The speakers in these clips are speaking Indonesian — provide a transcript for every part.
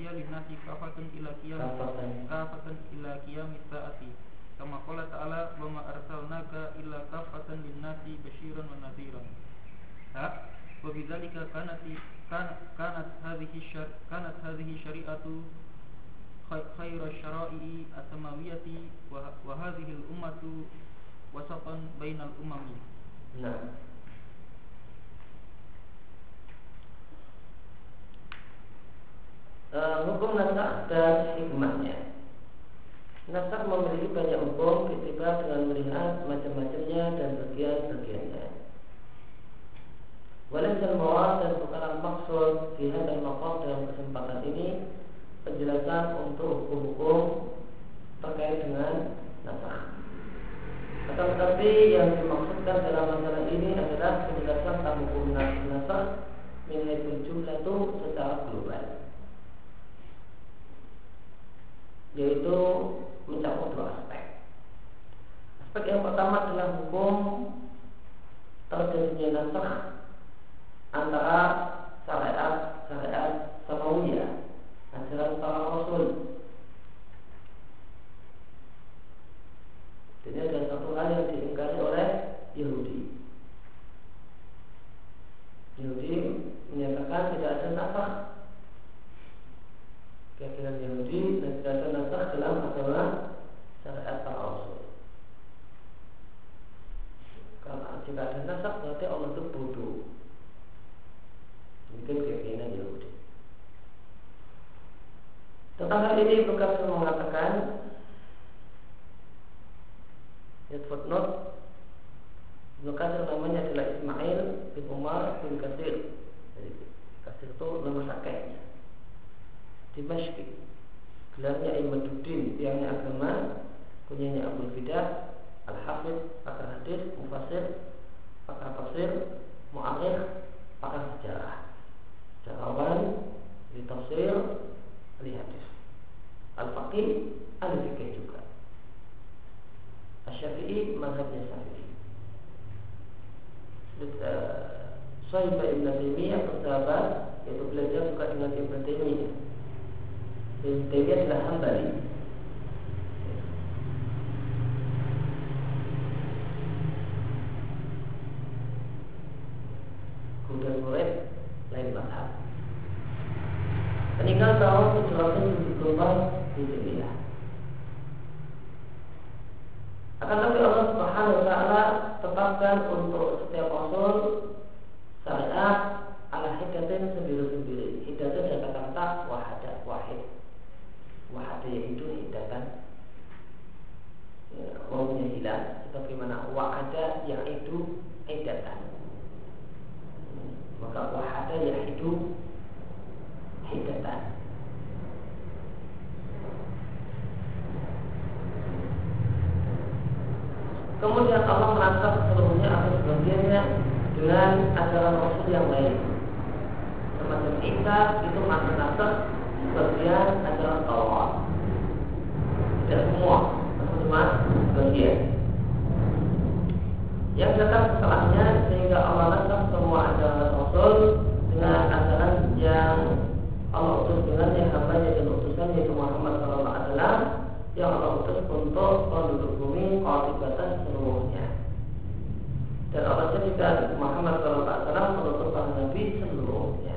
hiya linnasi kafatun ila qiyam Kafatan. ila qiyamis saati. Kama qala ta'ala wa ma arsalnaka illa kafatan linnasi basyiran wa nadhiran. Ha? Wa bidzalika kanat kan- kanat hadhihi syar kanat hadhihi syari'atu khay- khairu syara'i as-samawiyati wa wa hadhihi al-ummatu wasatan hukum nasakh dan hikmahnya. Nasakh memiliki banyak hukum ketika dengan melihat macam-macamnya dan bagian-bagiannya. Walaupun mawad dan bukan maksud di hadal maqam dalam kesempatan ini penjelasan untuk hukum-hukum terkait dengan. Akan tetapi yang dimaksudkan dalam masalah ini adalah penjelasan tentang hukum nasakh min jumlah itu secara global. Yaitu mencakup dua aspek. Aspek yang pertama adalah hukum terjadinya nasakh antara syariat syariat samawiyah ajaran para rasul Ini adalah satu hal yang diingkari oleh Yahudi. Yahudi menyatakan tidak ada nasakh. Keyakinan Yahudi dan tidak ada nasakh dalam agama syariat para rasul. Jika ada nasakh berarti Allah itu bodoh. Mungkin keyakinan Yahudi. Tentang ini Bukhari mengatakan Lihat footnote Ibnu Katsir namanya adalah Ismail bin Umar bin Katsir. Jadi Katsir itu nama kakeknya. Dimashq. Gelarnya Imaduddin, tiangnya agama, kunyanya Abu Fidah, Al-Hafidh, pakar hadis, mufasir, pakar tafsir, mu'arikh, pakar sejarah. Sejarawan, di tafsir, ahli hadis. Al-Faqih, ahli fikih juga. Syafi'i mazhabnya Syafi'i. Sahibah Ibn Taimiyah bersahabat yaitu belajar juga dengan Ibn Taimiyah. Ibn Taimiyah adalah hambali. Kemudian murid lain mazhab. Meninggal tahun 774 Hijriah. Akan tapi Allah Subhanahu wa taala tetapkan untuk setiap rasul syariat ala hidatin sendiri-sendiri. Hidatin dari kata-kata wahada, wahid. Wahada yaitu hidatan ya, wawunya hilang sebagaimana wahada yang itu hidatan. Maka wahada yang itu hidatan. Kemudian Allah merasa seluruhnya atau sebagiannya dengan ajaran Rasul yang lain. Semacam Isa itu masih nasab sebagian ajaran Allah. Tidak semua, cuma sebagian. Yang datang setelahnya sehingga Allah nasab semua ajaran Rasul dengan ajaran yang Allah utus dengannya hambanya dan utusannya yaitu Muhammad Sallallahu Alaihi Wasallam yang Allah utus untuk penduduk bumi khalifatan seluruhnya. Dan Jadikan Muhammad SAW menutup para nabi seluruhnya.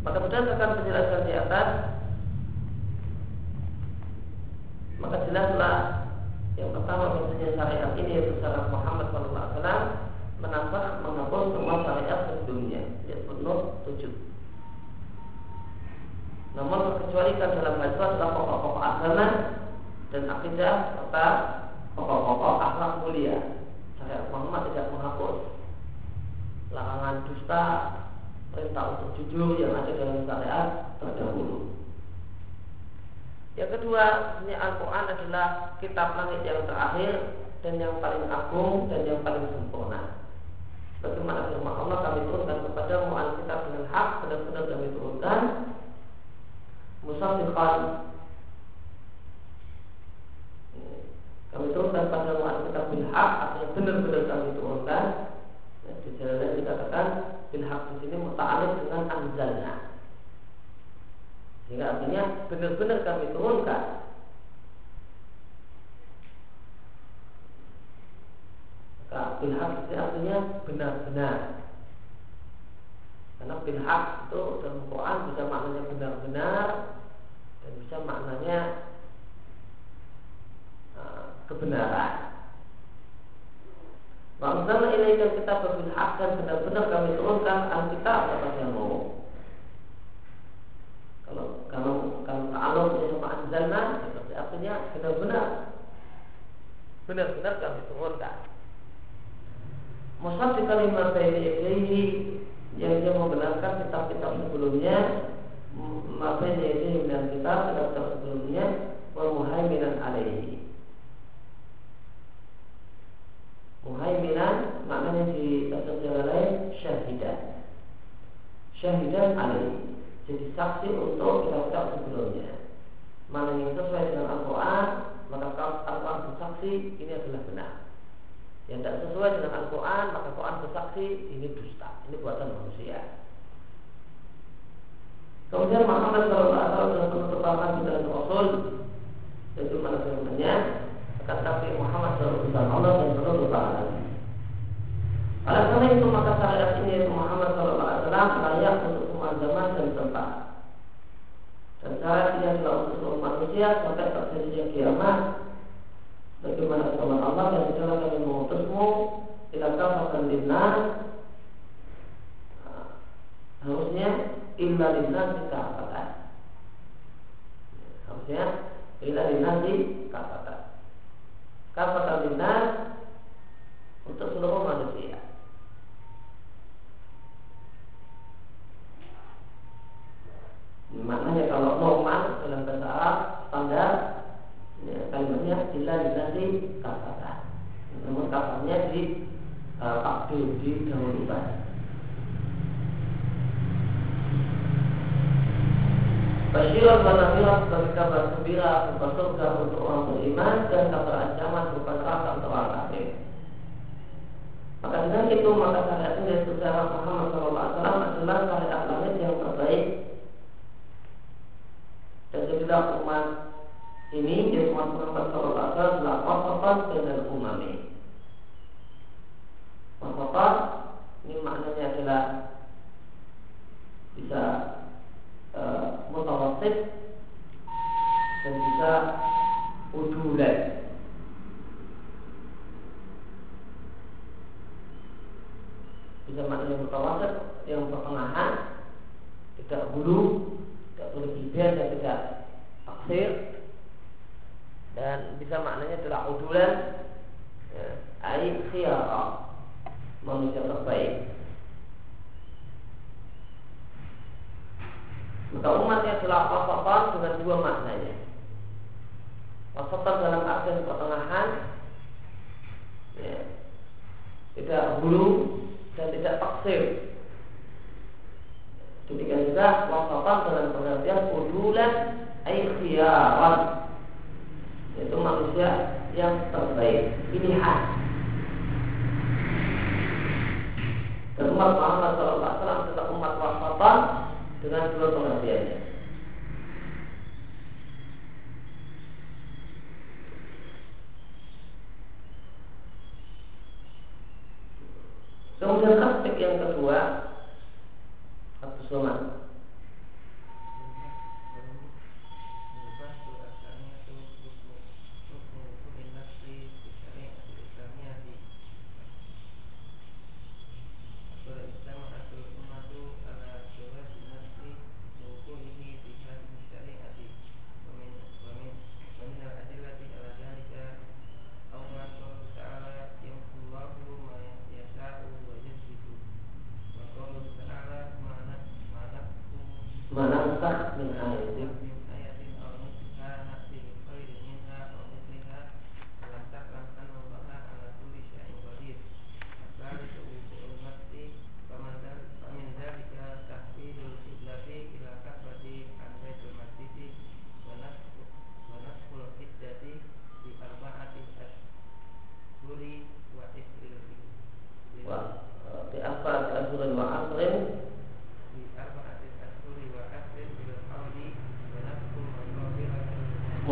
Maka berdasarkan penjelasan di atas, maka jelaslah yang pertama bahasanya syariat ini yaitu syariat Muhammad SAW menambah menghapus semua syariat sebelumnya. Lihat footnote 7. Namun terkecualikan dalam hal itu adalah pokok-pokok agama dan akidah serta pokok-pokok akhlak mulia. Syariat Muhammad tidak menghapus larangan dusta, perintah untuk jujur yang ada dalam syariat terdahulu. Yang kedua, ini Al-Quran adalah kitab langit yang terakhir dan yang paling agung dan yang paling sempurna. Bagaimana firman Allah kami turunkan kepadamu Alkitab dengan hak benar-benar kami turunkan musafiqan kami turunkan pada Alkitab bil hak artinya benar-benar kami turunkan di lain dikatakan bil hak di sini muta'alif dengan anzalna Sehingga artinya benar-benar kami turunkan. Maka bilhak itu artinya benar-benar. Karena bilhak itu dalam Quran bisa maknanya benar-benar Dan bisa maknanya uh, kebenaran Bangsa ini kan kita dan benar-benar kami turunkan Alkitab mau kalau kalau kalau ta'alum sama anzalna seperti artinya benar-benar benar-benar kami turunkan. Musab di kalimat ini yang dia membenarkan kitab-kitab sebelumnya maka ini dan kitab kitab sebelumnya wa muhaiminan alaihi muhaiminan maknanya di tafsir lain syahidan syahidan alaihi jadi saksi untuk kitab-kitab sebelumnya. Mana yang sesuai dengan Al-Quran, maka Al-Quran bersaksi ini adalah benar. Yang tidak sesuai dengan Al-Quran, maka Al-Quran bersaksi ini dusta, ini buatan manusia. Kemudian Muhammad Shallallahu Alaihi penutupan kita Rasul yaitu mana firmannya akan tapi Muhammad Shallallahu Alaihi Allah dan penutupan oleh karena itu maka syariat ini Muhammad Shallallahu Alaihi Wasallam layak untuk semua zaman dan tempat. Dan syariat ini adalah untuk seluruh manusia sampai terjadinya kiamat. Bagaimana firman Allah dan setelah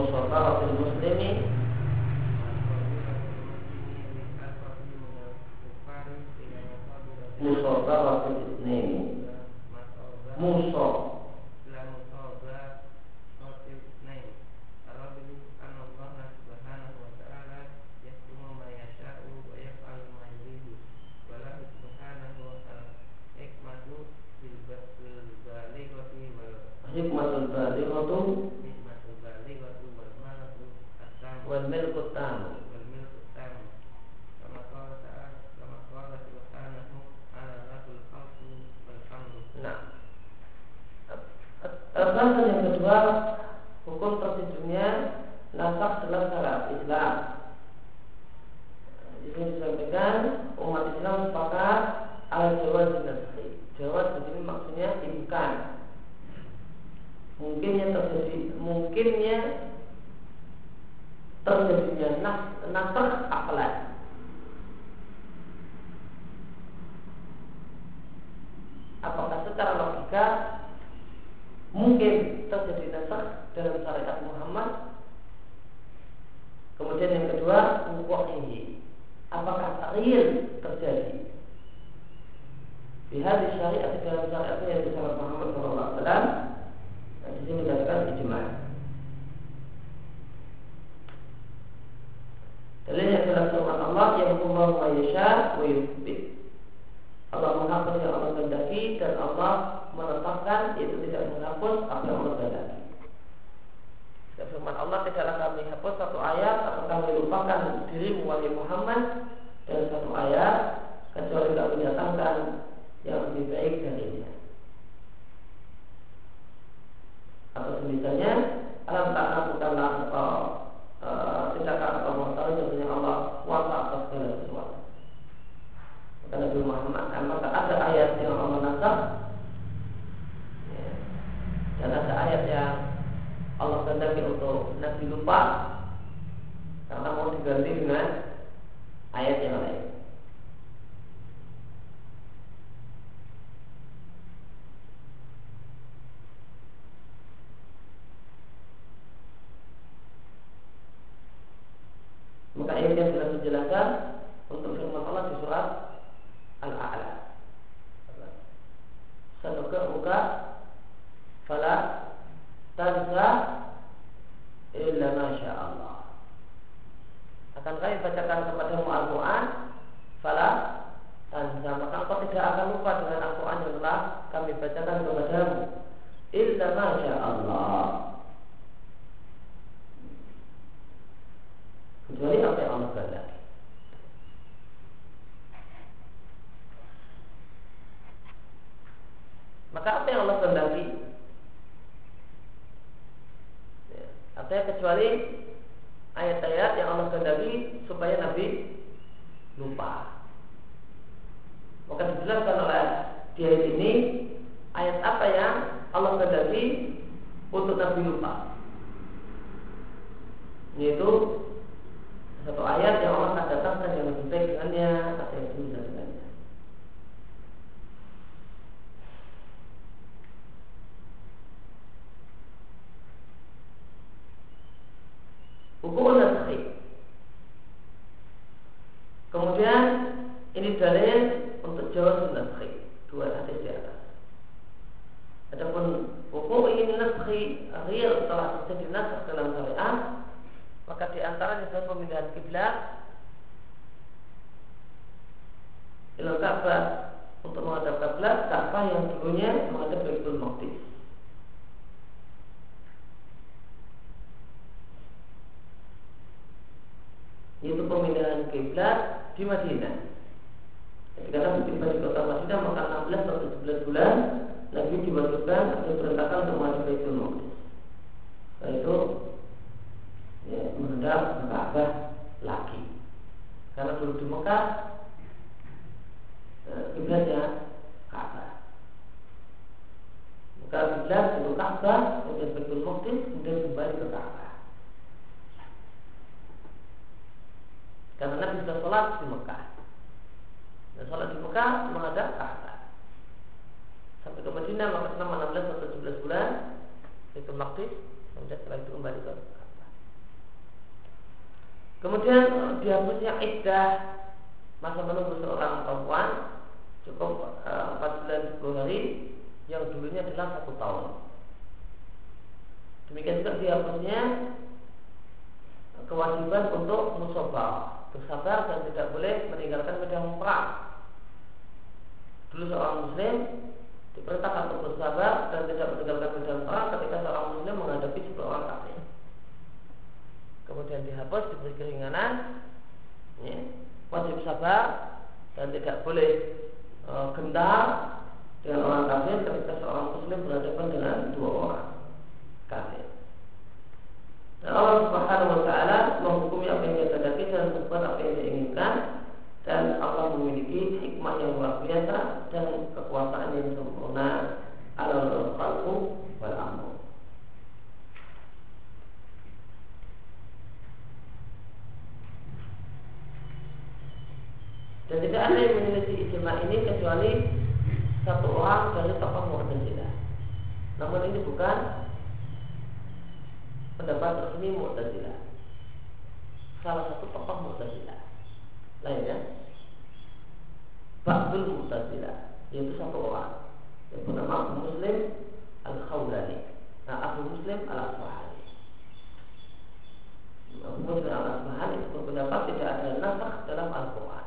musyafaratul muslimi supaya Nabi lupa. Maka dijelaskan oleh dia ini ayat apa yang Allah kendaki untuk Nabi lupa. Yaitu satu ayat yang Kemudian setelah itu kembali ke Kemudian e, dihapusnya iddah masa menunggu seorang perempuan cukup e, empat bulan sepuluh hari yang dulunya adalah satu tahun. Demikian juga dihapusnya kewajiban untuk musobah bersabar dan tidak boleh meninggalkan medan perang. Dulu seorang muslim diperintahkan untuk bersabar dan tidak meninggalkan medan perang ketika seorang muslim menghadapi sebuah orang kafir. Kemudian dihapus diberi keringanan, ya, wajib sabar dan tidak boleh e, gentar dengan orang kafir ketika seorang muslim berhadapan dengan dua orang kafir. Dan Allah Subhanahu wa taala menghukumi apa yang dia dan berbuat apa yang dia inginkan dan Allah memiliki hikmah yang luar biasa dan kekuasaan yang sempurna alal khalqu wal amr. Dan tidak ada yang menyelisih ijma ini kecuali satu orang dari tokoh Mu'tazilah. Namun ini bukan pendapat resmi Mu'tazilah. Salah satu tokoh Mu'tazilah. Lainnya Ba'dul Mu'tazilah yaitu satu orang yang bernama Abu Muslim Al-Khawlani. Nah, Abu Muslim Al-Asfahani. Abu Muslim Al-Asfahani itu berpendapat tidak ada nasakh dalam Al-Quran.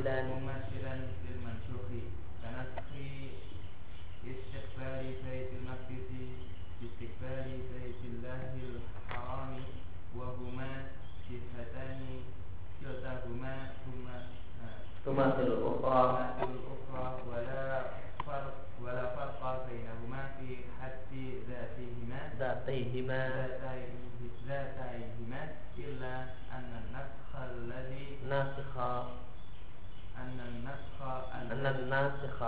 ممثلا ممثلا للمنسوخ كنسخ استقبال بيت المقدس باستقبال بيت الله الحرام وهما جهتان. كلتاهما هما آه، تماثل الأخرى. تماثل الأخرى. ولا فرق ولا فرق بينهما في حد ذاتهما. ذاتيهما. ذاتيه- ذاتيهما إلا أن النسخ الذي ناسخ أن الناسخ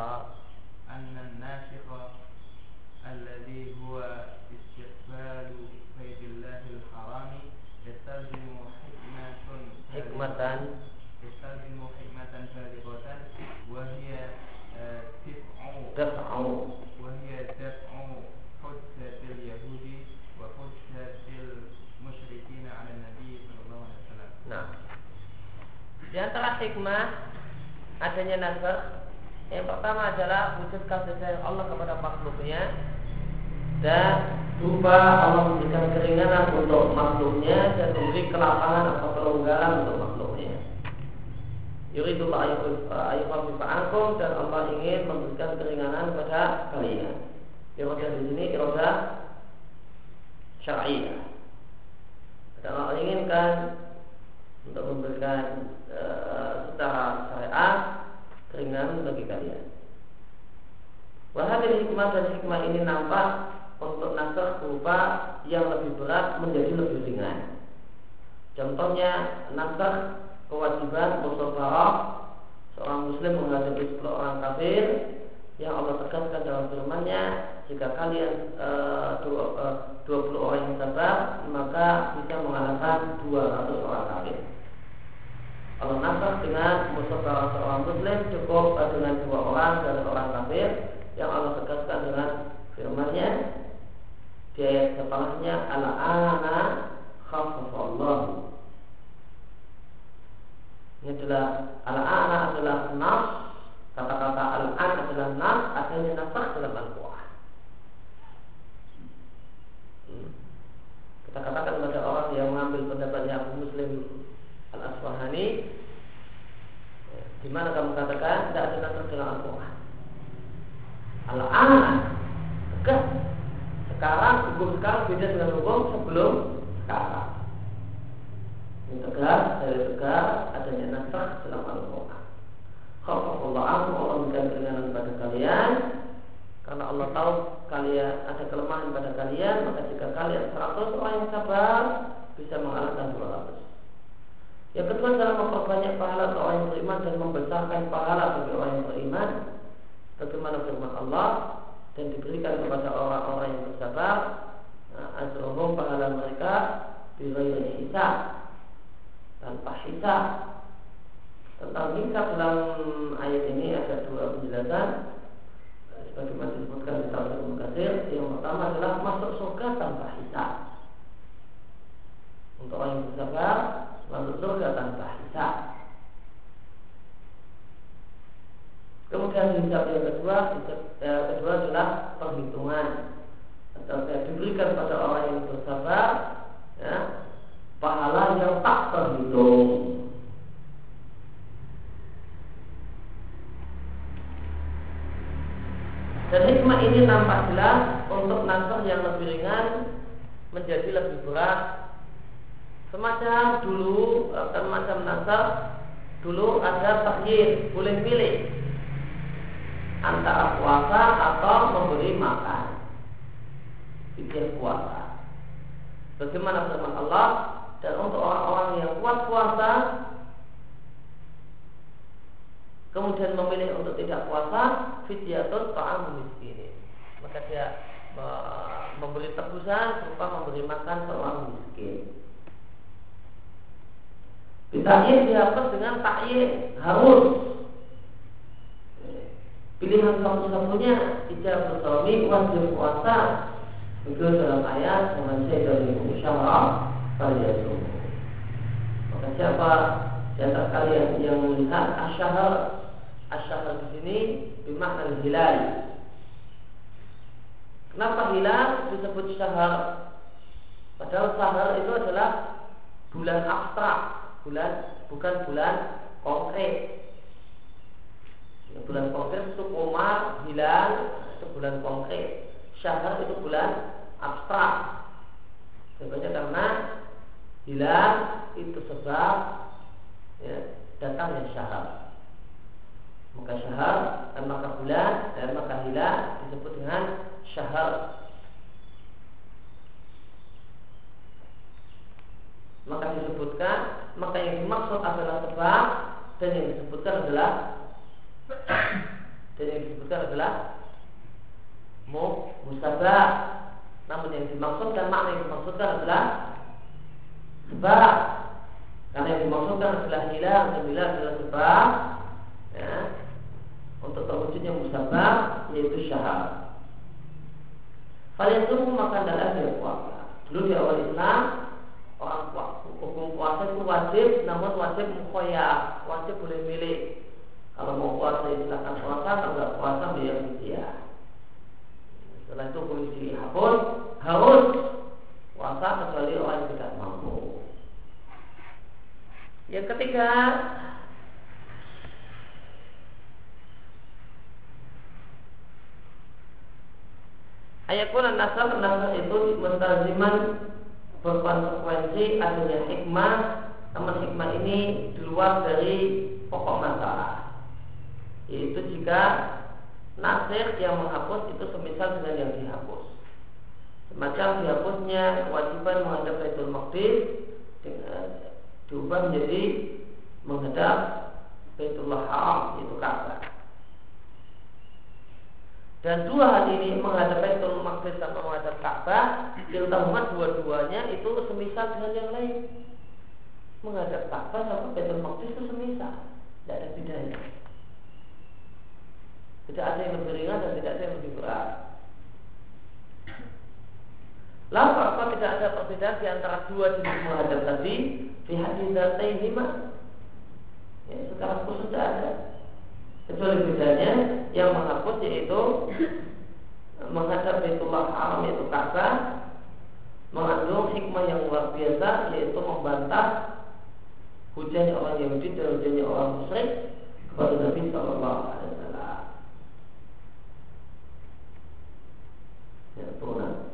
أن الناسخ الذي هو استقبال بيت الله الحرام يستلزم حكمة حكمة يستلزم حكمة بالغة وهي آه، دفع دفع. وهي دفع حجة اليهود وحجة المشركين على النبي صلى الله عليه وسلم. Nah, di antara hikmah adanya nasakh yang pertama adalah wujud kasih sayang Allah kepada makhluknya dan berupa Allah memberikan keringanan untuk makhluknya dan memberi kelapangan atau kelonggaran untuk makhluknya. Yuridullah ayyukhaffifa ankum dan Allah ingin memberikan keringanan kepada kalian. Irodah di sini irodah syar'iyah. Dan Allah inginkan untuk memberikan keringanan bagi kalian. Wahai hikmah dan hikmah ini nampak untuk nasakh berupa yang lebih berat menjadi lebih ringan. Contohnya nasakh kewajiban musafarah seorang muslim menghadapi 10 orang kafir yang Allah tegaskan dalam firman-Nya jika kalian e, dua, e, 20 orang yang sabar maka bisa mengalahkan 200 orang kafir. Allah nasakh dengan musafarah seorang muslim cukup e, dengan dua orang dan orang kafir yang Allah tegaskan dengan firman-Nya di ayat kepalanya al-ana khaffafallahu ini adalah al-ana adalah nas kata-kata al-an adalah nas adanya nasakh dalam Al-Quran Hmm. kita katakan kepada orang yang mengambil pendapatnya Abu Muslim Al-Asfahani di mana kamu katakan tidak ada nasakh dalam Al-Quran Al-ana tegas sekarang hukum sekarang beda dengan hukum sebelum sekarang. Ini tegas dari tegas adanya nasakh dalam Al-Quran. Khafafullah anhu Allah memberikan keringanan kepada kalian. Karena Allah tahu kalian ada kelemahan pada kalian Maka jika kalian 100 orang yang sabar Bisa mengalahkan 200 Yang kedua adalah memperbanyak pahala untuk orang yang beriman Dan membesarkan pahala bagi orang yang beriman. Bagaimana firman Allah? Dan diberikan kepada orang-orang yang bersabar. Azruhum pahala mereka Bila hisab. Tanpa hisab. Tentang hisab dalam ayat ini ada dua penjelasan. Sebagaimana disebutkan di Tafsir Mukasir yang pertama adalah masuk surga tanpa hisab. Untuk orang yang bersabar masuk surga tanpa hisab. Kemudian hisab yang kedua hisab yang kedua adalah perhitungan atau diberikan pada orang yang bersabar ya, pahala yang tak terhitung. Dan hikmah ini nampak jelas untuk nasr yang lebih ringan menjadi lebih berat. Semacam dulu, semacam nasr dulu ada takyir, boleh pilih antara puasa atau memberi makan. Pikir puasa. Bagaimana firman Allah dan untuk orang-orang yang kuat puasa kemudian memilih untuk tidak puasa fidyatun ta'am miskin maka dia memberi tebusan berupa memberi makan seorang miskin Ditakyir dihapus dengan takyir harus pilihan satu-satunya tidak bersuami wajib puasa. Itu dalam ayat saya dari musyawarah kalian maka siapa antara kalian yang melihat asyahar asyahar di sini bermakna hilal. Kenapa hilal disebut syahar? Padahal syahar itu adalah bulan abstrak, bulan bukan bulan konkret. Bulan konkret itu koma, hilal itu bulan konkret. Syahar itu bulan abstrak. Sebabnya karena hilal itu sebab ya, datangnya syahar maka syahar dan maka bulan dan maka hilal disebut dengan syahar maka disebutkan maka yang dimaksud adalah sebab dan yang disebutkan adalah dan yang disebutkan adalah mu musabah namun yang dimaksudkan makna yang dimaksudkan adalah sebab karena yang dimaksudkan adalah hilal dan hilal adalah sebab ya, untuk terwujudnya musabah yaitu syahar. Kalian tunggu maka adalah dia puasa. Dulu di awal Islam orang hukum puasa itu wajib, namun wajib mukhoya, wajib boleh milih. Kalau mau puasa ya silakan puasa, kalau nggak puasa biar dia. Setelah itu hukum dihapus, harus puasa kecuali orang yang tidak mampu. Yang ketiga, Ayakun nasab nasab itu mentaziman berkonsekuensi adanya hikmah namun hikmah ini di luar dari pokok masalah. Yaitu jika nasir yang menghapus itu semisal dengan yang dihapus. Semacam dihapusnya kewajiban menghadap Baitul Maqdis dengan diubah menjadi menghadap Baitullah Haram yaitu Ka'bah dan dua hal ini menghadap Baitul Maqdis dan menghadap Ka'bah, terutama dua-duanya itu semisal dengan yang lain. Menghadap Ka'bah sama Baitul Maqdis itu semisal, tidak ada bedanya. Tidak ada yang lebih ringan dan tidak ada yang lebih berat. Lalu apa tidak ada perbedaan di antara dua jenis menghadap tadi? Di hadis ini Ya, sekarang khusus tidak ada. Kecuali bedanya yang menghapus yaitu menghadap Baitullah Haram yaitu Ka'bah mengandung hikmah yang luar biasa yaitu membantah hujannya orang Yahudi dan hujannya orang musyrik kepada Nabi Wasallam. Ya.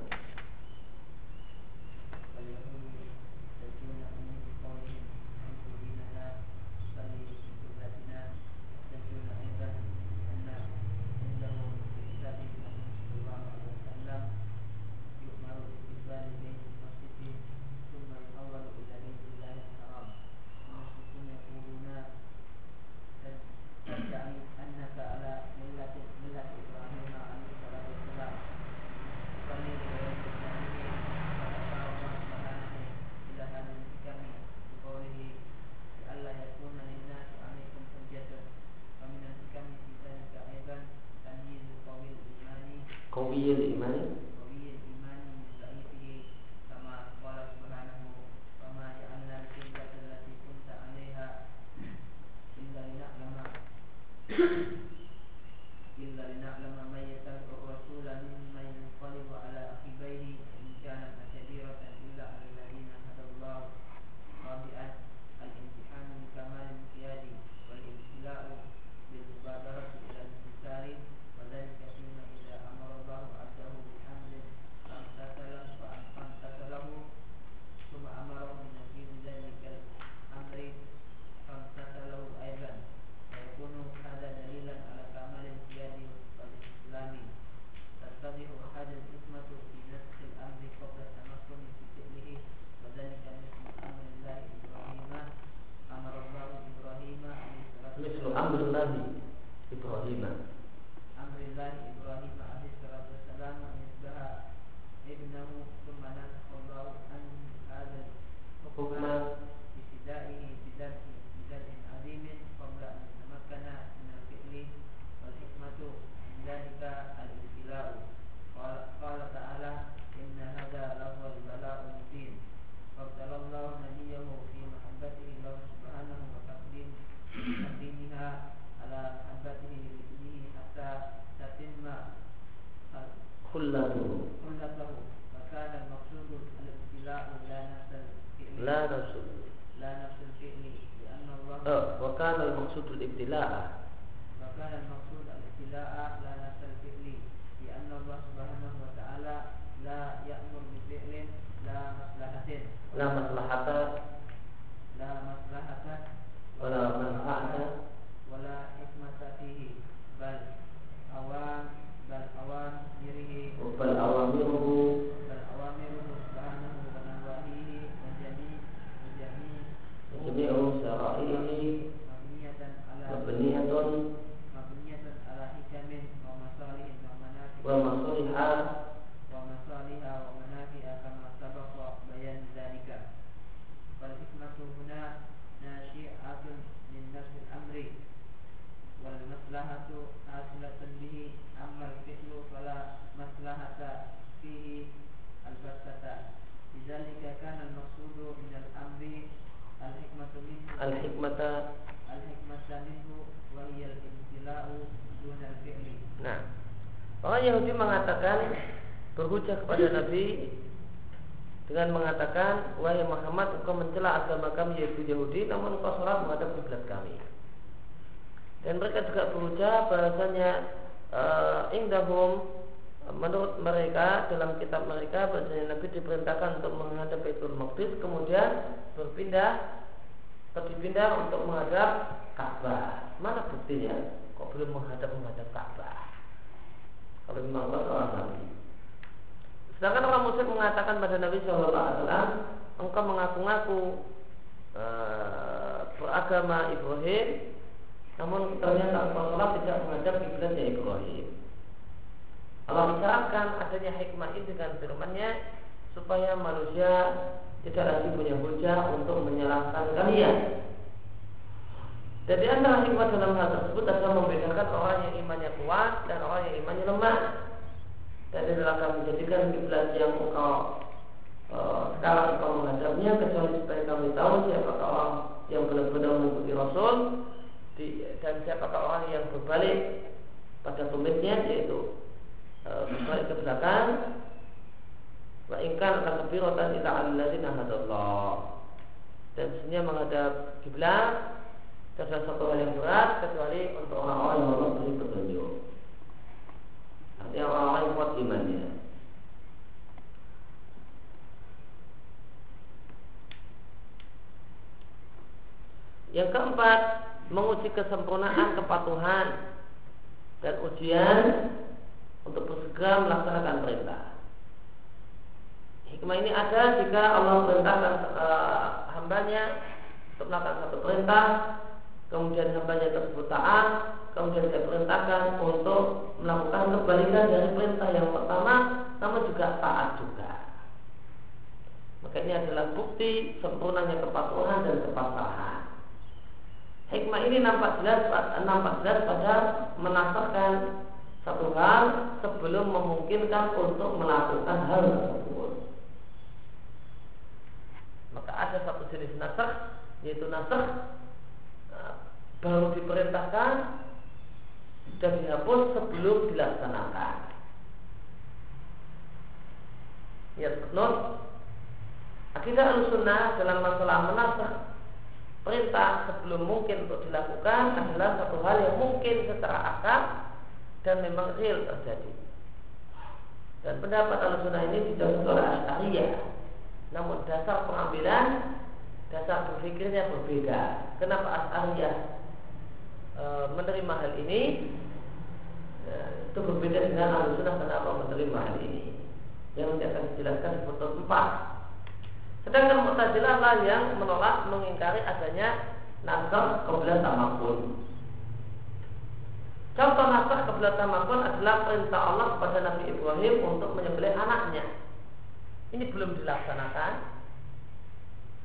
kullatuhu كلته فكان المقصود الابتلاء لا نفس الفعل la nafsu لا نفس الفعل لأن الله oh, wa kana al maqsudul ibtila'ah وكان المقصود الابتلاء لا نفس الفعل لأن الله سبحانه وتعالى لا يأمر بفعل لا مصلحة la maslahata لا مصلحة wala manfa'ata dengan mengatakan wahai Muhammad engkau mencela agama kami yaitu Yahudi namun engkau sholat menghadap kiblat kami. Dan mereka juga berucap bahasanya uh, indahum menurut mereka dalam kitab mereka bahasanya Nabi diperintahkan untuk menghadap Baitul Maqdis kemudian berpindah atau dipindah untuk menghadap Ka'bah. Mana buktinya? Kok belum menghadap menghadap Ka'bah? Kalau memang Allah Nabi sedangkan orang musyrik mengatakan pada Nabi Wasallam engkau mengaku-ngaku uh, beragama Ibrahim namun ternyata engkau sholat tidak menghadap kiblatnya Ibrahim. Allah isyaratkan adanya hikmah ini dengan firman-Nya supaya manusia tidak lagi punya hujah untuk menyalahkan kalian. Jadi antara hikmah dalam hal tersebut adalah membedakan orang yang imannya kuat dan orang yang imannya lemah. Dan ini akan menjadikan kiblat yang engkau uh, sekarang engkau menghadapnya kecuali supaya kami tahu siapakah orang yang benar-benar mengikuti Rasul di, dan siapakah orang yang berbalik pada tumitnya yaitu e, berbalik ke belakang. Wa ingkar akan kebiratan ila alladzina hadallah. Dan sebenarnya menghadap kiblat adalah satu hal yang berat kecuali untuk orang-orang yang Allah beri petunjuk artinya orang-orang yang kuat imannya yang keempat menguji kesempurnaan kepatuhan dan ujian untuk bersegera melaksanakan perintah. Hikmah ini ada jika Allah perintahkan uh, hambanya untuk melakukan satu perintah, kemudian hambanya tersebut taat, kemudian dia perintahkan untuk melakukan kebalikan dari perintah yang pertama, namun juga taat juga. Maka ini adalah bukti sempurnanya kepatuhan dan kepasrahan. Hikmah ini nampak jelas nampak jelas pada menafsirkan satu hal sebelum memungkinkan untuk melakukan hal tersebut. Maka ada satu jenis nasr yaitu nasr baru diperintahkan dan dihapus sebelum dilaksanakan. Ya, not akidah al-sunnah dalam masalah menasah perintah sebelum mungkin untuk dilakukan adalah satu hal yang mungkin secara akal dan memang real terjadi. Dan pendapat al-sunnah ini tidak oleh Asy'ariyah. Namun dasar pengambilan, dasar berpikirnya berbeda. Kenapa Asy'ariyah e, menerima hal ini? E, itu berbeda dengan al-sunnah kenapa menerima hal ini. Yang nanti akan dijelaskan di foto 4 Sedangkan Mu'tazilah lah yang menolak mengingkari adanya nasr kebelah tamakun. Contoh nasr kebelah tamakun adalah perintah Allah kepada Nabi Ibrahim untuk menyembelih anaknya. Ini belum dilaksanakan,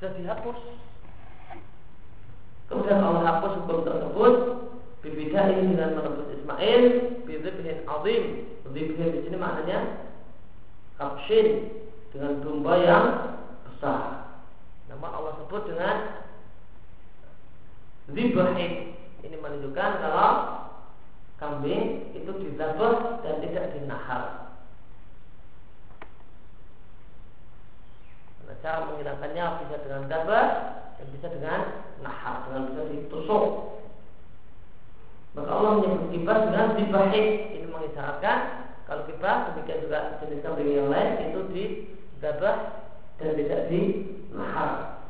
sudah dihapus. Kemudian Allah hapus hukum tersebut Bibidain dengan menembus Ismail Bidibhin azim. Bidibhin di sini maknanya Kapsin Dengan domba yang besar. Nama Allah sebut dengan Zibahin Ini menunjukkan kalau Kambing itu dizabah dan tidak dinahar. Nah, cara menghilangkannya? Bisa dengan dabah dan bisa dengan nahar dengan bisa ditusuk. Maka Allah menyebut kibas dengan dibahik. Ini mengisyaratkan kalau kibas demikian juga jenis kambing yang lain itu digabah dan tidak di nahar.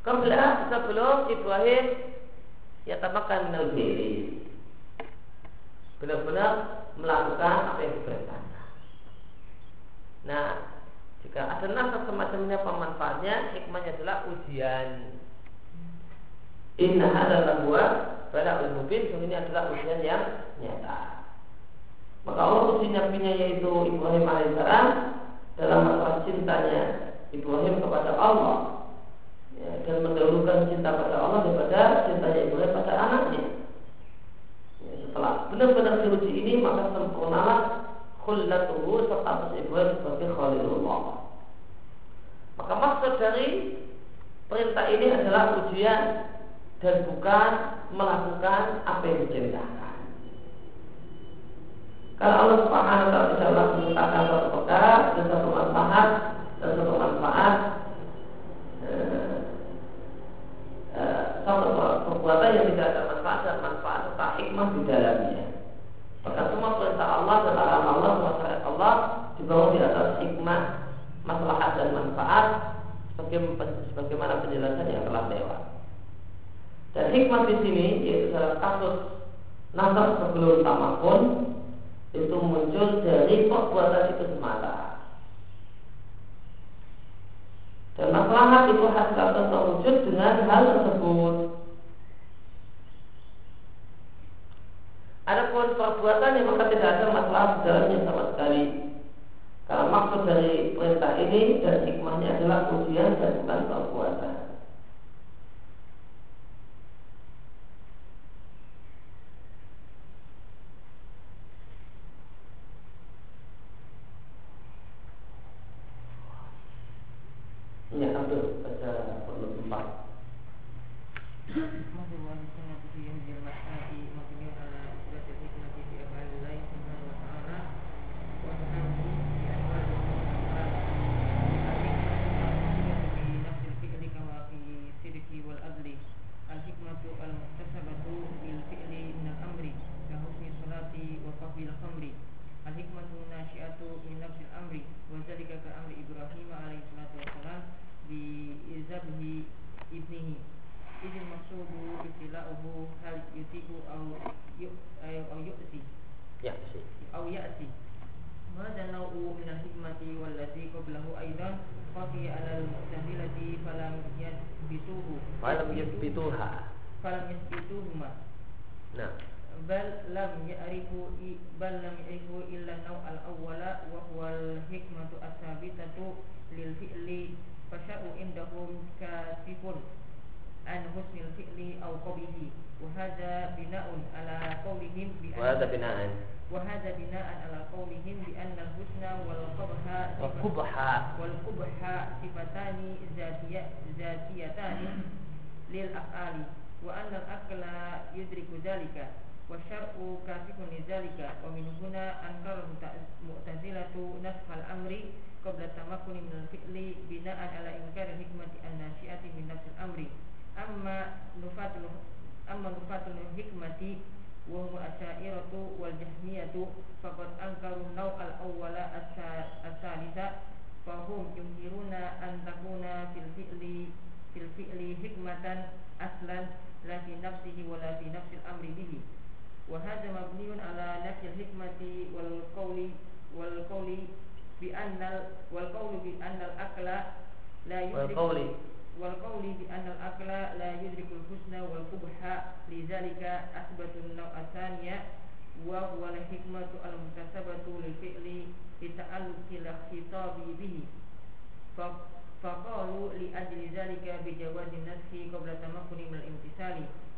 Kemudian sebelum Ibrahim ya tamakan minal benar-benar melakukan apa yang diperintahkan. Nah, jika ada nafas semacamnya pemanfaatnya, hikmahnya adalah ujian. Inna adalah buat pada mubin, ini adalah ujian yang nyata. Maka Allah uji nabinya yaitu Ibrahim alaihissalam dalam masalah cintanya Ibrahim kepada Allah ya, dan mendahulukan cinta pada Allah daripada cintanya Ibrahim pada anaknya setelah benar-benar diuji ini maka sempurnalah khullatuhu status Ibrahim sebagai Khalilullah. Maka maksud dari perintah ini adalah ujian dan bukan melakukan apa yang diperintahkan. Kalau Allah Subhanahu wa taala tidak menyatakan satu perkara dan satu manfaat dan satu manfaat eh, eh, perbuatan yang tidak ada manfaat dan manfaat serta hikmah di dalamnya. Maka semua perintah Allah larangan Allah masalah Allah dibangun di atas hikmah, masalah dan manfaat sebagaimana penjelasan yang telah lewat. Dan hikmah di sini yaitu dalam kasus nasab sebelum tamakun itu muncul dari perbuatan itu semata. Dan masalah itu hasil terwujud dengan hal tersebut. Adapun perbuatan yang maka tidak ada masalah dalamnya sama sekali. Karena maksud dari perintah ini dan hikmahnya adalah ujian dan bukan perbuatan. bil fi'li fasya'u indahum kasifun an husnil fi'li aw qabihi. Wa hadha bina'un ala qawlihim bi wa hadha bina'an. Wa hadha bina'an ala qawlihim bi anna husna wal qabha wal qubha wal qubha sifatani zatiyatani lil af'ali. Wa anna al-akla yudriku dhalika wasyar'u kasikun lidzalika wa min huna ankarahu mu'tazilatu nafhal amri qabla tamakkuni min al-fi'li bina'an ala inkar hikmati an-nasi'ati min nafsil amri amma nufatul amma nufatul hikmati wa hum asyairatu wal jahmiyatu faqad ankaru naw al-awwala as-salisa fahum yumhiruna an takuna fil fi'li fil fi'li hikmatan aslan la fi nafsihi wa la fi nafsil amri bihi وهذا مبني على نفي الحكمة والقول والقول بأن والقول بأن الأكل لا يدرك والقول والقول بأن الأكل لا يدرك الحسن والقبح لذلك أثبت النوع الثانية وهو الحكمة المكتسبة للفعل لتعلق الخطاب به فقالوا لأجل ذلك بجواز النسخ قبل تمكن من الامتثال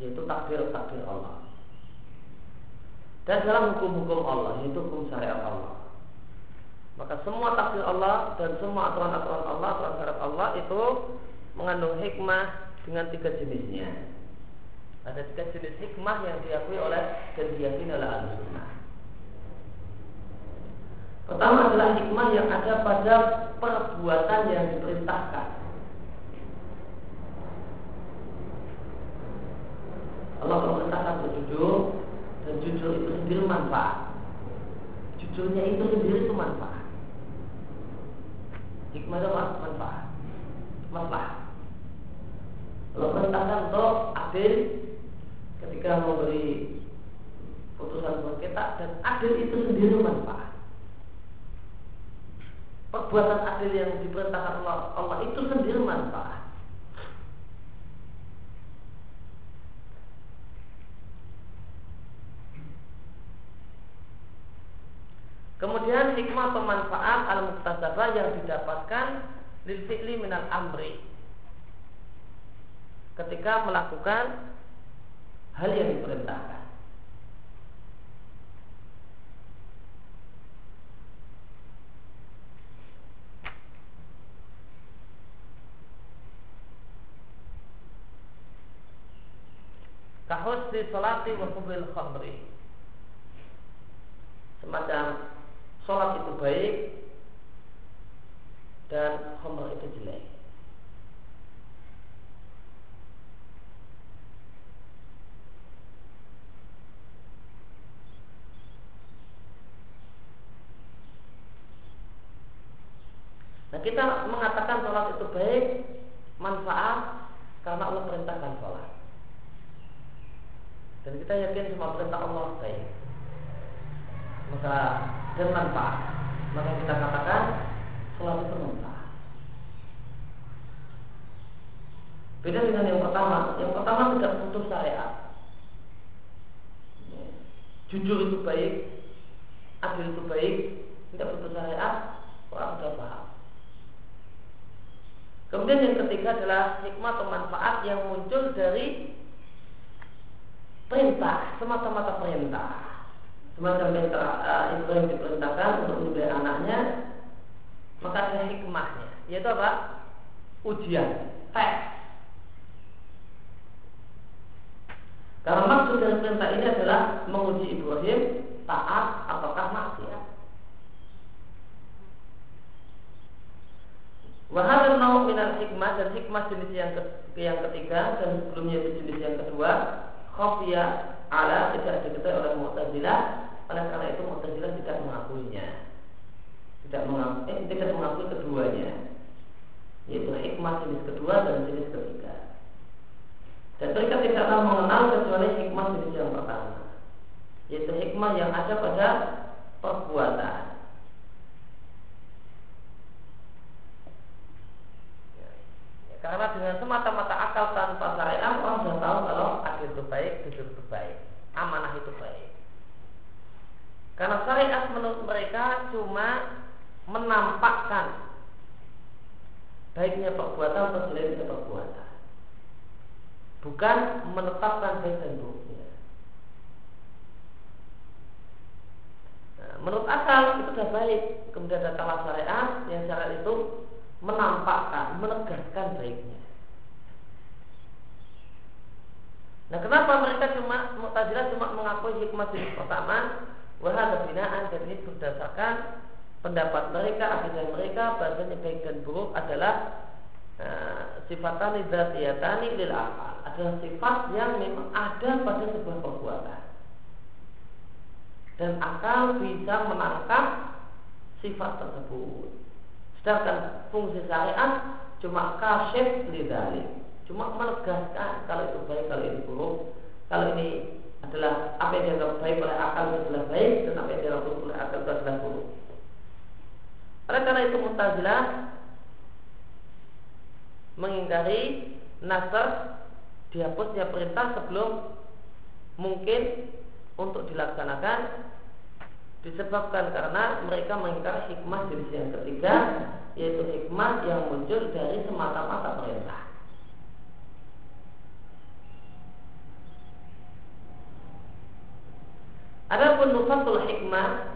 yaitu takdir takdir Allah. Dan dalam hukum-hukum Allah yaitu hukum syariat Allah. Maka semua takdir Allah dan semua aturan-aturan Allah aturan syariat Allah itu mengandung hikmah dengan tiga jenisnya. Ada tiga jenis hikmah yang diakui oleh dan diyakini oleh al-sunnah Pertama adalah hikmah yang ada pada perbuatan yang diperintahkan. Allah memerintahkan berjujur dan jujur itu sendiri manfaat. Jujurnya itu sendiri itu manfaat. Hikmah itu manfaat. Masalah. Allah perintahkan untuk adil ketika memberi putusan kita dan adil itu sendiri manfaat perbuatan adil yang diperintahkan Allah, Allah itu sendiri manfaat. Kemudian hikmah atau manfaat al muktasabah yang didapatkan lil fi'li minal amri ketika melakukan hal yang diperintahkan. kahusni salati wa kubil khamri semacam sholat itu baik dan khamr itu jelek Nah kita mengatakan sholat itu baik manfaat karena Allah perintahkan sholat. Dan kita yakin semua perintah Allah baik Maka dan manfaat Maka kita katakan Sholat itu manfaat Beda dengan yang pertama. Yang pertama tidak putus syariat. Jujur itu baik Adil itu baik Tidak putus syariat Orang sudah paham. Kemudian yang ketiga adalah hikmah atau manfaat yang muncul dari perintah semata-mata perintah semacam perintah uh, Ibrahim diperintahkan untuk menyembelih anaknya maka ada hikmahnya. Yaitu apa? Ujian. Tes karena maksud dari perintah ini adalah menguji Ibrahim taat ataukah maksiat. Wahai nau minal hikmah dan hikmah jenis yang, ke, yang ketiga dan sebelumnya itu jenis yang kedua khafiyah ala tidak diketahui oleh Mu'tazilah oleh karena itu Mu'tazilah tidak mengakuinya. Tidak mengakui, eh, tidak mengakui keduanya. Yaitu hikmah jenis kedua dan jenis ketiga. Dan mereka tidaklah mengenal kecuali hikmah jenis yang pertama. Yaitu hikmah yang ada pada perbuatan Karena dengan semata-mata akal tanpa syariat orang sudah tahu kalau adil itu baik, jujur itu baik, amanah itu baik. Karena syariat menurut mereka cuma menampakkan baiknya perbuatan atau jeleknya perbuatan. Bukan menetapkan baik dan buruknya. Nah, menurut akal itu sudah baik. Kemudian datanglah syariat yang syariat itu menampakkan, menegaskan baiknya. Nah, kenapa mereka cuma Mu'tazilah cuma mengakui hikmah jenis pertama? Wahada binaan dan ini berdasarkan pendapat mereka, akidah mereka bahasanya baik dan buruk adalah uh, sifatani dzatiyatani lil akal adalah sifat yang memang ada pada sebuah perbuatan dan akal bisa menangkap sifat tersebut Sedangkan fungsi syariat cuma kasyif lidalik. Cuma menegaskan kalau itu baik, kalau ini buruk. Kalau ini adalah apa yang dianggap baik oleh akal itu adalah baik dan apa yang dianggap buruk oleh akal itu adalah buruk. Oleh karena itu Mu'tazilah mengingkari nasar dihapusnya perintah sebelum mungkin untuk dilaksanakan disebabkan karena mereka mengingkari hikmah jenis yang ketiga yaitu hikmah yang muncul dari semata-mata perintah. Adapun nufatul hikmah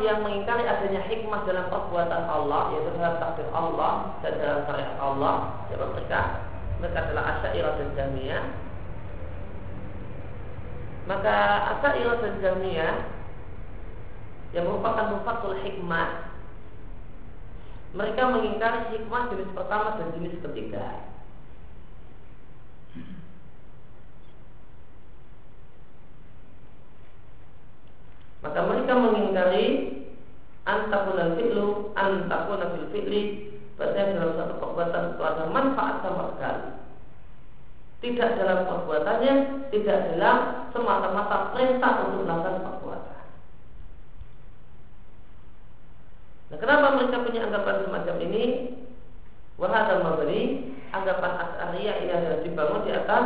Yang mengingkari adanya hikmah dalam perbuatan Allah Yaitu dalam takdir Allah dan dalam syariat Allah Siapa mereka? Mereka adalah asyairah dan jamiyah Maka asyairah dan jamiyah Yang merupakan mufatul hikmah Mereka mengingkari hikmah jenis pertama dan jenis ketiga maka mereka mengingkari antakuna fi'lu antakuna fil fi'li. Berarti dalam satu perbuatan itu ada manfaat sama sekali. Tidak dalam perbuatannya Tidak dalam semata-mata perintah untuk melakukan perbuatan. Nah kenapa mereka punya anggapan semacam ini? Wahada memberi Anggapan as'ariyah ini adalah dibangun di atas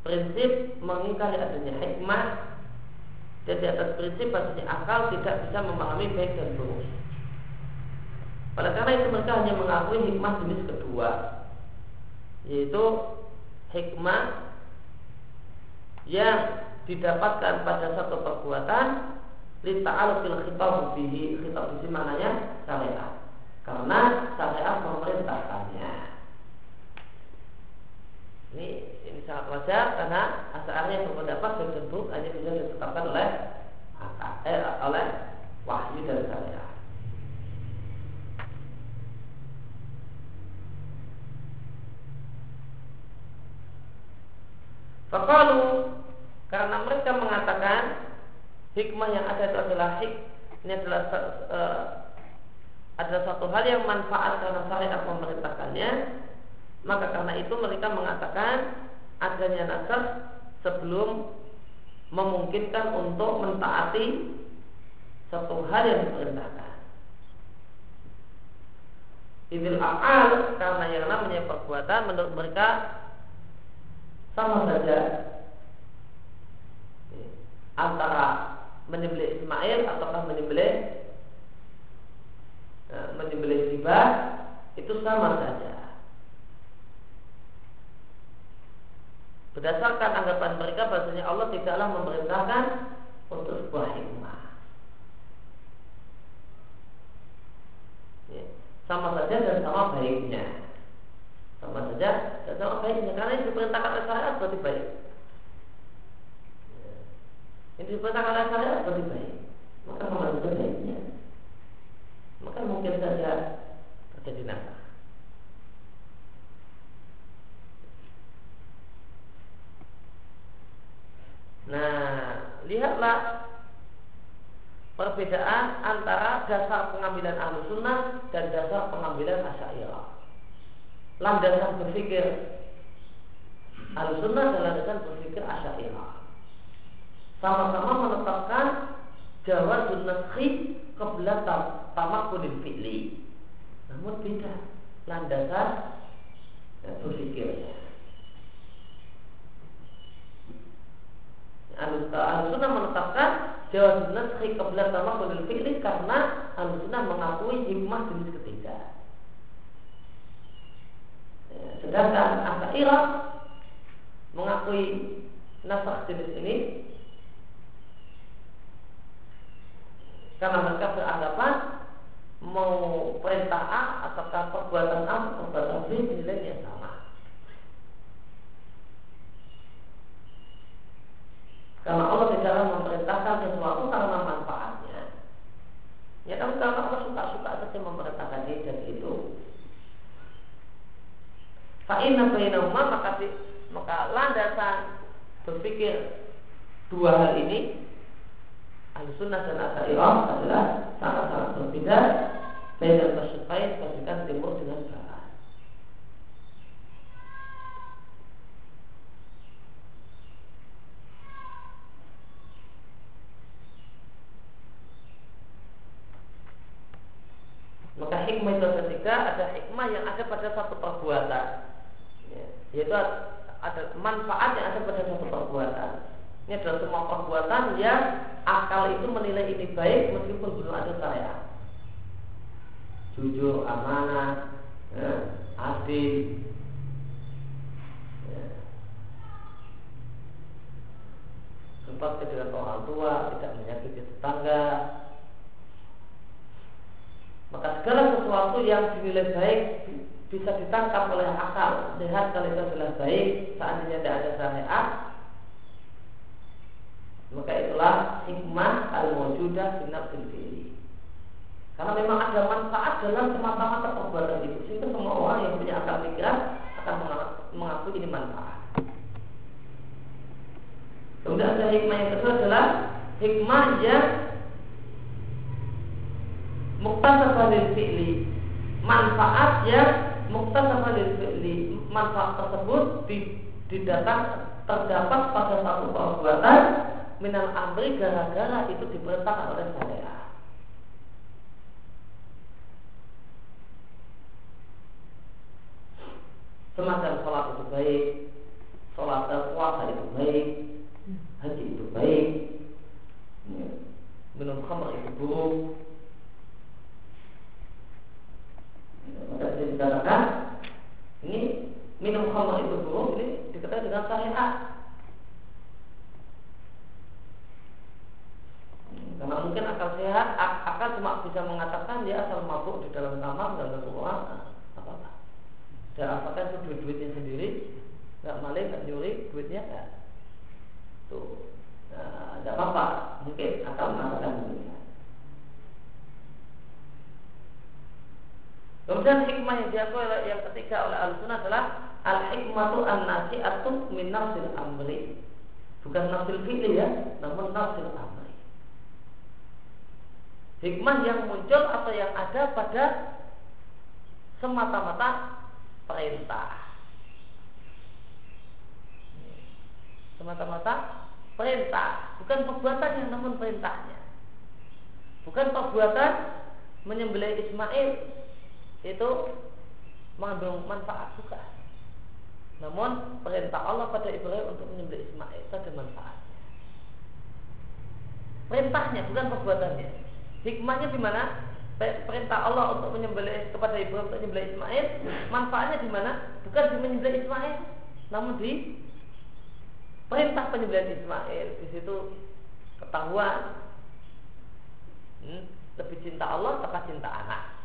Prinsip mengingkari adanya hikmah dan di atas prinsip bahasanya akal tidak bisa memahami baik dan buruk. Oleh karena itu mereka hanya mengakui hikmah jenis kedua, yaitu hikmah yang didapatkan pada satu perbuatan lita'alukil khitab bihi khitab bihi maknanya syariat karena syariat memerintahkannya ini ini sangat wajar karena asalnya berpendapat tersebut hanya bisa ditetapkan oleh eh, oleh wahyu dari syariat. Fakalu karena mereka mengatakan hikmah yang ada itu adalah hik ini adalah uh, adalah satu hal yang manfaat karena syariat memerintahkannya maka karena itu mereka mengatakan adanya nasab sebelum memungkinkan untuk mentaati satu hal yang diperintahkan. Idil a'al karena yang namanya perbuatan menurut mereka sama saja antara menyembelih Ismail ataukah menyembelih eh, menyembelih Sibah itu sama saja. Berdasarkan anggapan mereka bahasanya Allah tidaklah memerintahkan untuk sebuah hikmah. Ya. Sama saja dan sama baiknya. Sama saja dan sama baiknya karena yang diperintahkan oleh syariat berarti baik. Ya. Yang diperintahkan oleh syariat berarti baik. Maka sama baiknya. Maka mungkin saja terjadi nasab. Nah, lihatlah perbedaan antara dasar pengambilan ahlu sunnah dan dasar pengambilan asyairah. Landasan berpikir ahlu sunnah dan landasan berpikir asyairah. Sama-sama menetapkan jawab naskhi kebelah tamakulil fi'li. Namun beda landasan berpikirnya. Al-Sunnah menetapkan jawab naskhi qabla tamakkul fi'li karena Al-Sunnah mengakui hikmah jenis ketiga. Ya, sedangkan Asy'ariyah mengakui nasakh jenis ini karena mereka beranggapan mau perintah A ataukah perbuatan A perbuatan B nilainya sama. Karena Allah tidaklah memerintahkan sesuatu karena manfaatnya. Ya tapi karena Allah suka-suka saja memerintahkan ini dan itu. Fa'inna bainahuma maka maka landasan berpikir dua hal ini Al-Sunnah dan Asy'ariyah adalah sangat-sangat berbeda Baik dan pastikan timur dengan barat Maka hikmah itu ketiga ada hikmah yang ada pada satu perbuatan, ya, yaitu ada manfaat yang ada pada satu perbuatan. Ini adalah semua perbuatan yang akal itu menilai ini baik meskipun belum ada syariat. Jujur, amanah, ya, adil, ya. Sempat dengan orang tua, tidak menyakiti tetangga, maka segala sesuatu yang dinilai baik bisa ditangkap oleh akal. Sehat kalau itu adalah baik seandainya tidak ada syariat maka itulah hikmah al-mawjudah di nafsil Karena memang ada manfaat dalam semata-mata perbuatan itu Sehingga semua orang yang punya akal pikiran akan mengaku ini manfaat. Kemudian ada hikmah yang kedua adalah Hikmah yang Muktasabah lil fi'li Manfaat yang lil fi'li Manfaat tersebut didatang terdapat pada satu perbuatan minal amri gara-gara itu diperintahkan oleh syariat. Semacam sholat itu baik, sholat puasa itu baik, haji itu baik, minum khamr itu buruk. Ya, maka bisa dikatakan ini minum khamr itu buruk ini diketahui dengan syariat. Karena mungkin akal sehat, akal cuma bisa mengatakan dia asal mabuk di dalam kamar dan keluar apa apa. Dan apakah itu duit duitnya sendiri, nggak maling, nggak nyuri, duitnya nggak. Tuh, nah, nggak apa-apa. Mungkin akal mengatakan demikian. Kemudian hikmah yang diakui oleh yang ketiga oleh al-sunnah adalah al-hikmatu an-nasi'atu min nafsil amri. Bukan nafsil fi'li ya, namun nafsil amri hikmah yang muncul atau yang ada pada semata-mata perintah. Semata-mata perintah, bukan perbuatan yang namun perintahnya. Bukan perbuatan menyembelih Ismail itu mengandung manfaat juga. Namun perintah Allah pada Ibrahim untuk menyembelih Ismail itu ada manfaatnya. Perintahnya bukan perbuatannya. Hikmahnya di mana? Perintah Allah untuk menyembelih kepada Ibrahim untuk menyembelih Ismail, manfaatnya di mana? Bukan di menyembelih Ismail, namun di perintah penyembelihan Ismail. Di situ ketahuan hmm, lebih cinta Allah atau cinta anak.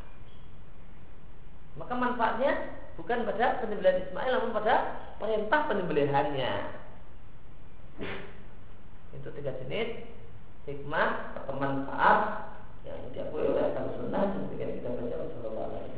Maka manfaatnya bukan pada penyembelihan Ismail namun pada perintah penyembelihannya. Itu tiga jenis hikmah atau manfaat yang diakui oleh Al-Sunnah, seperti kita baca Rasulullah SAW.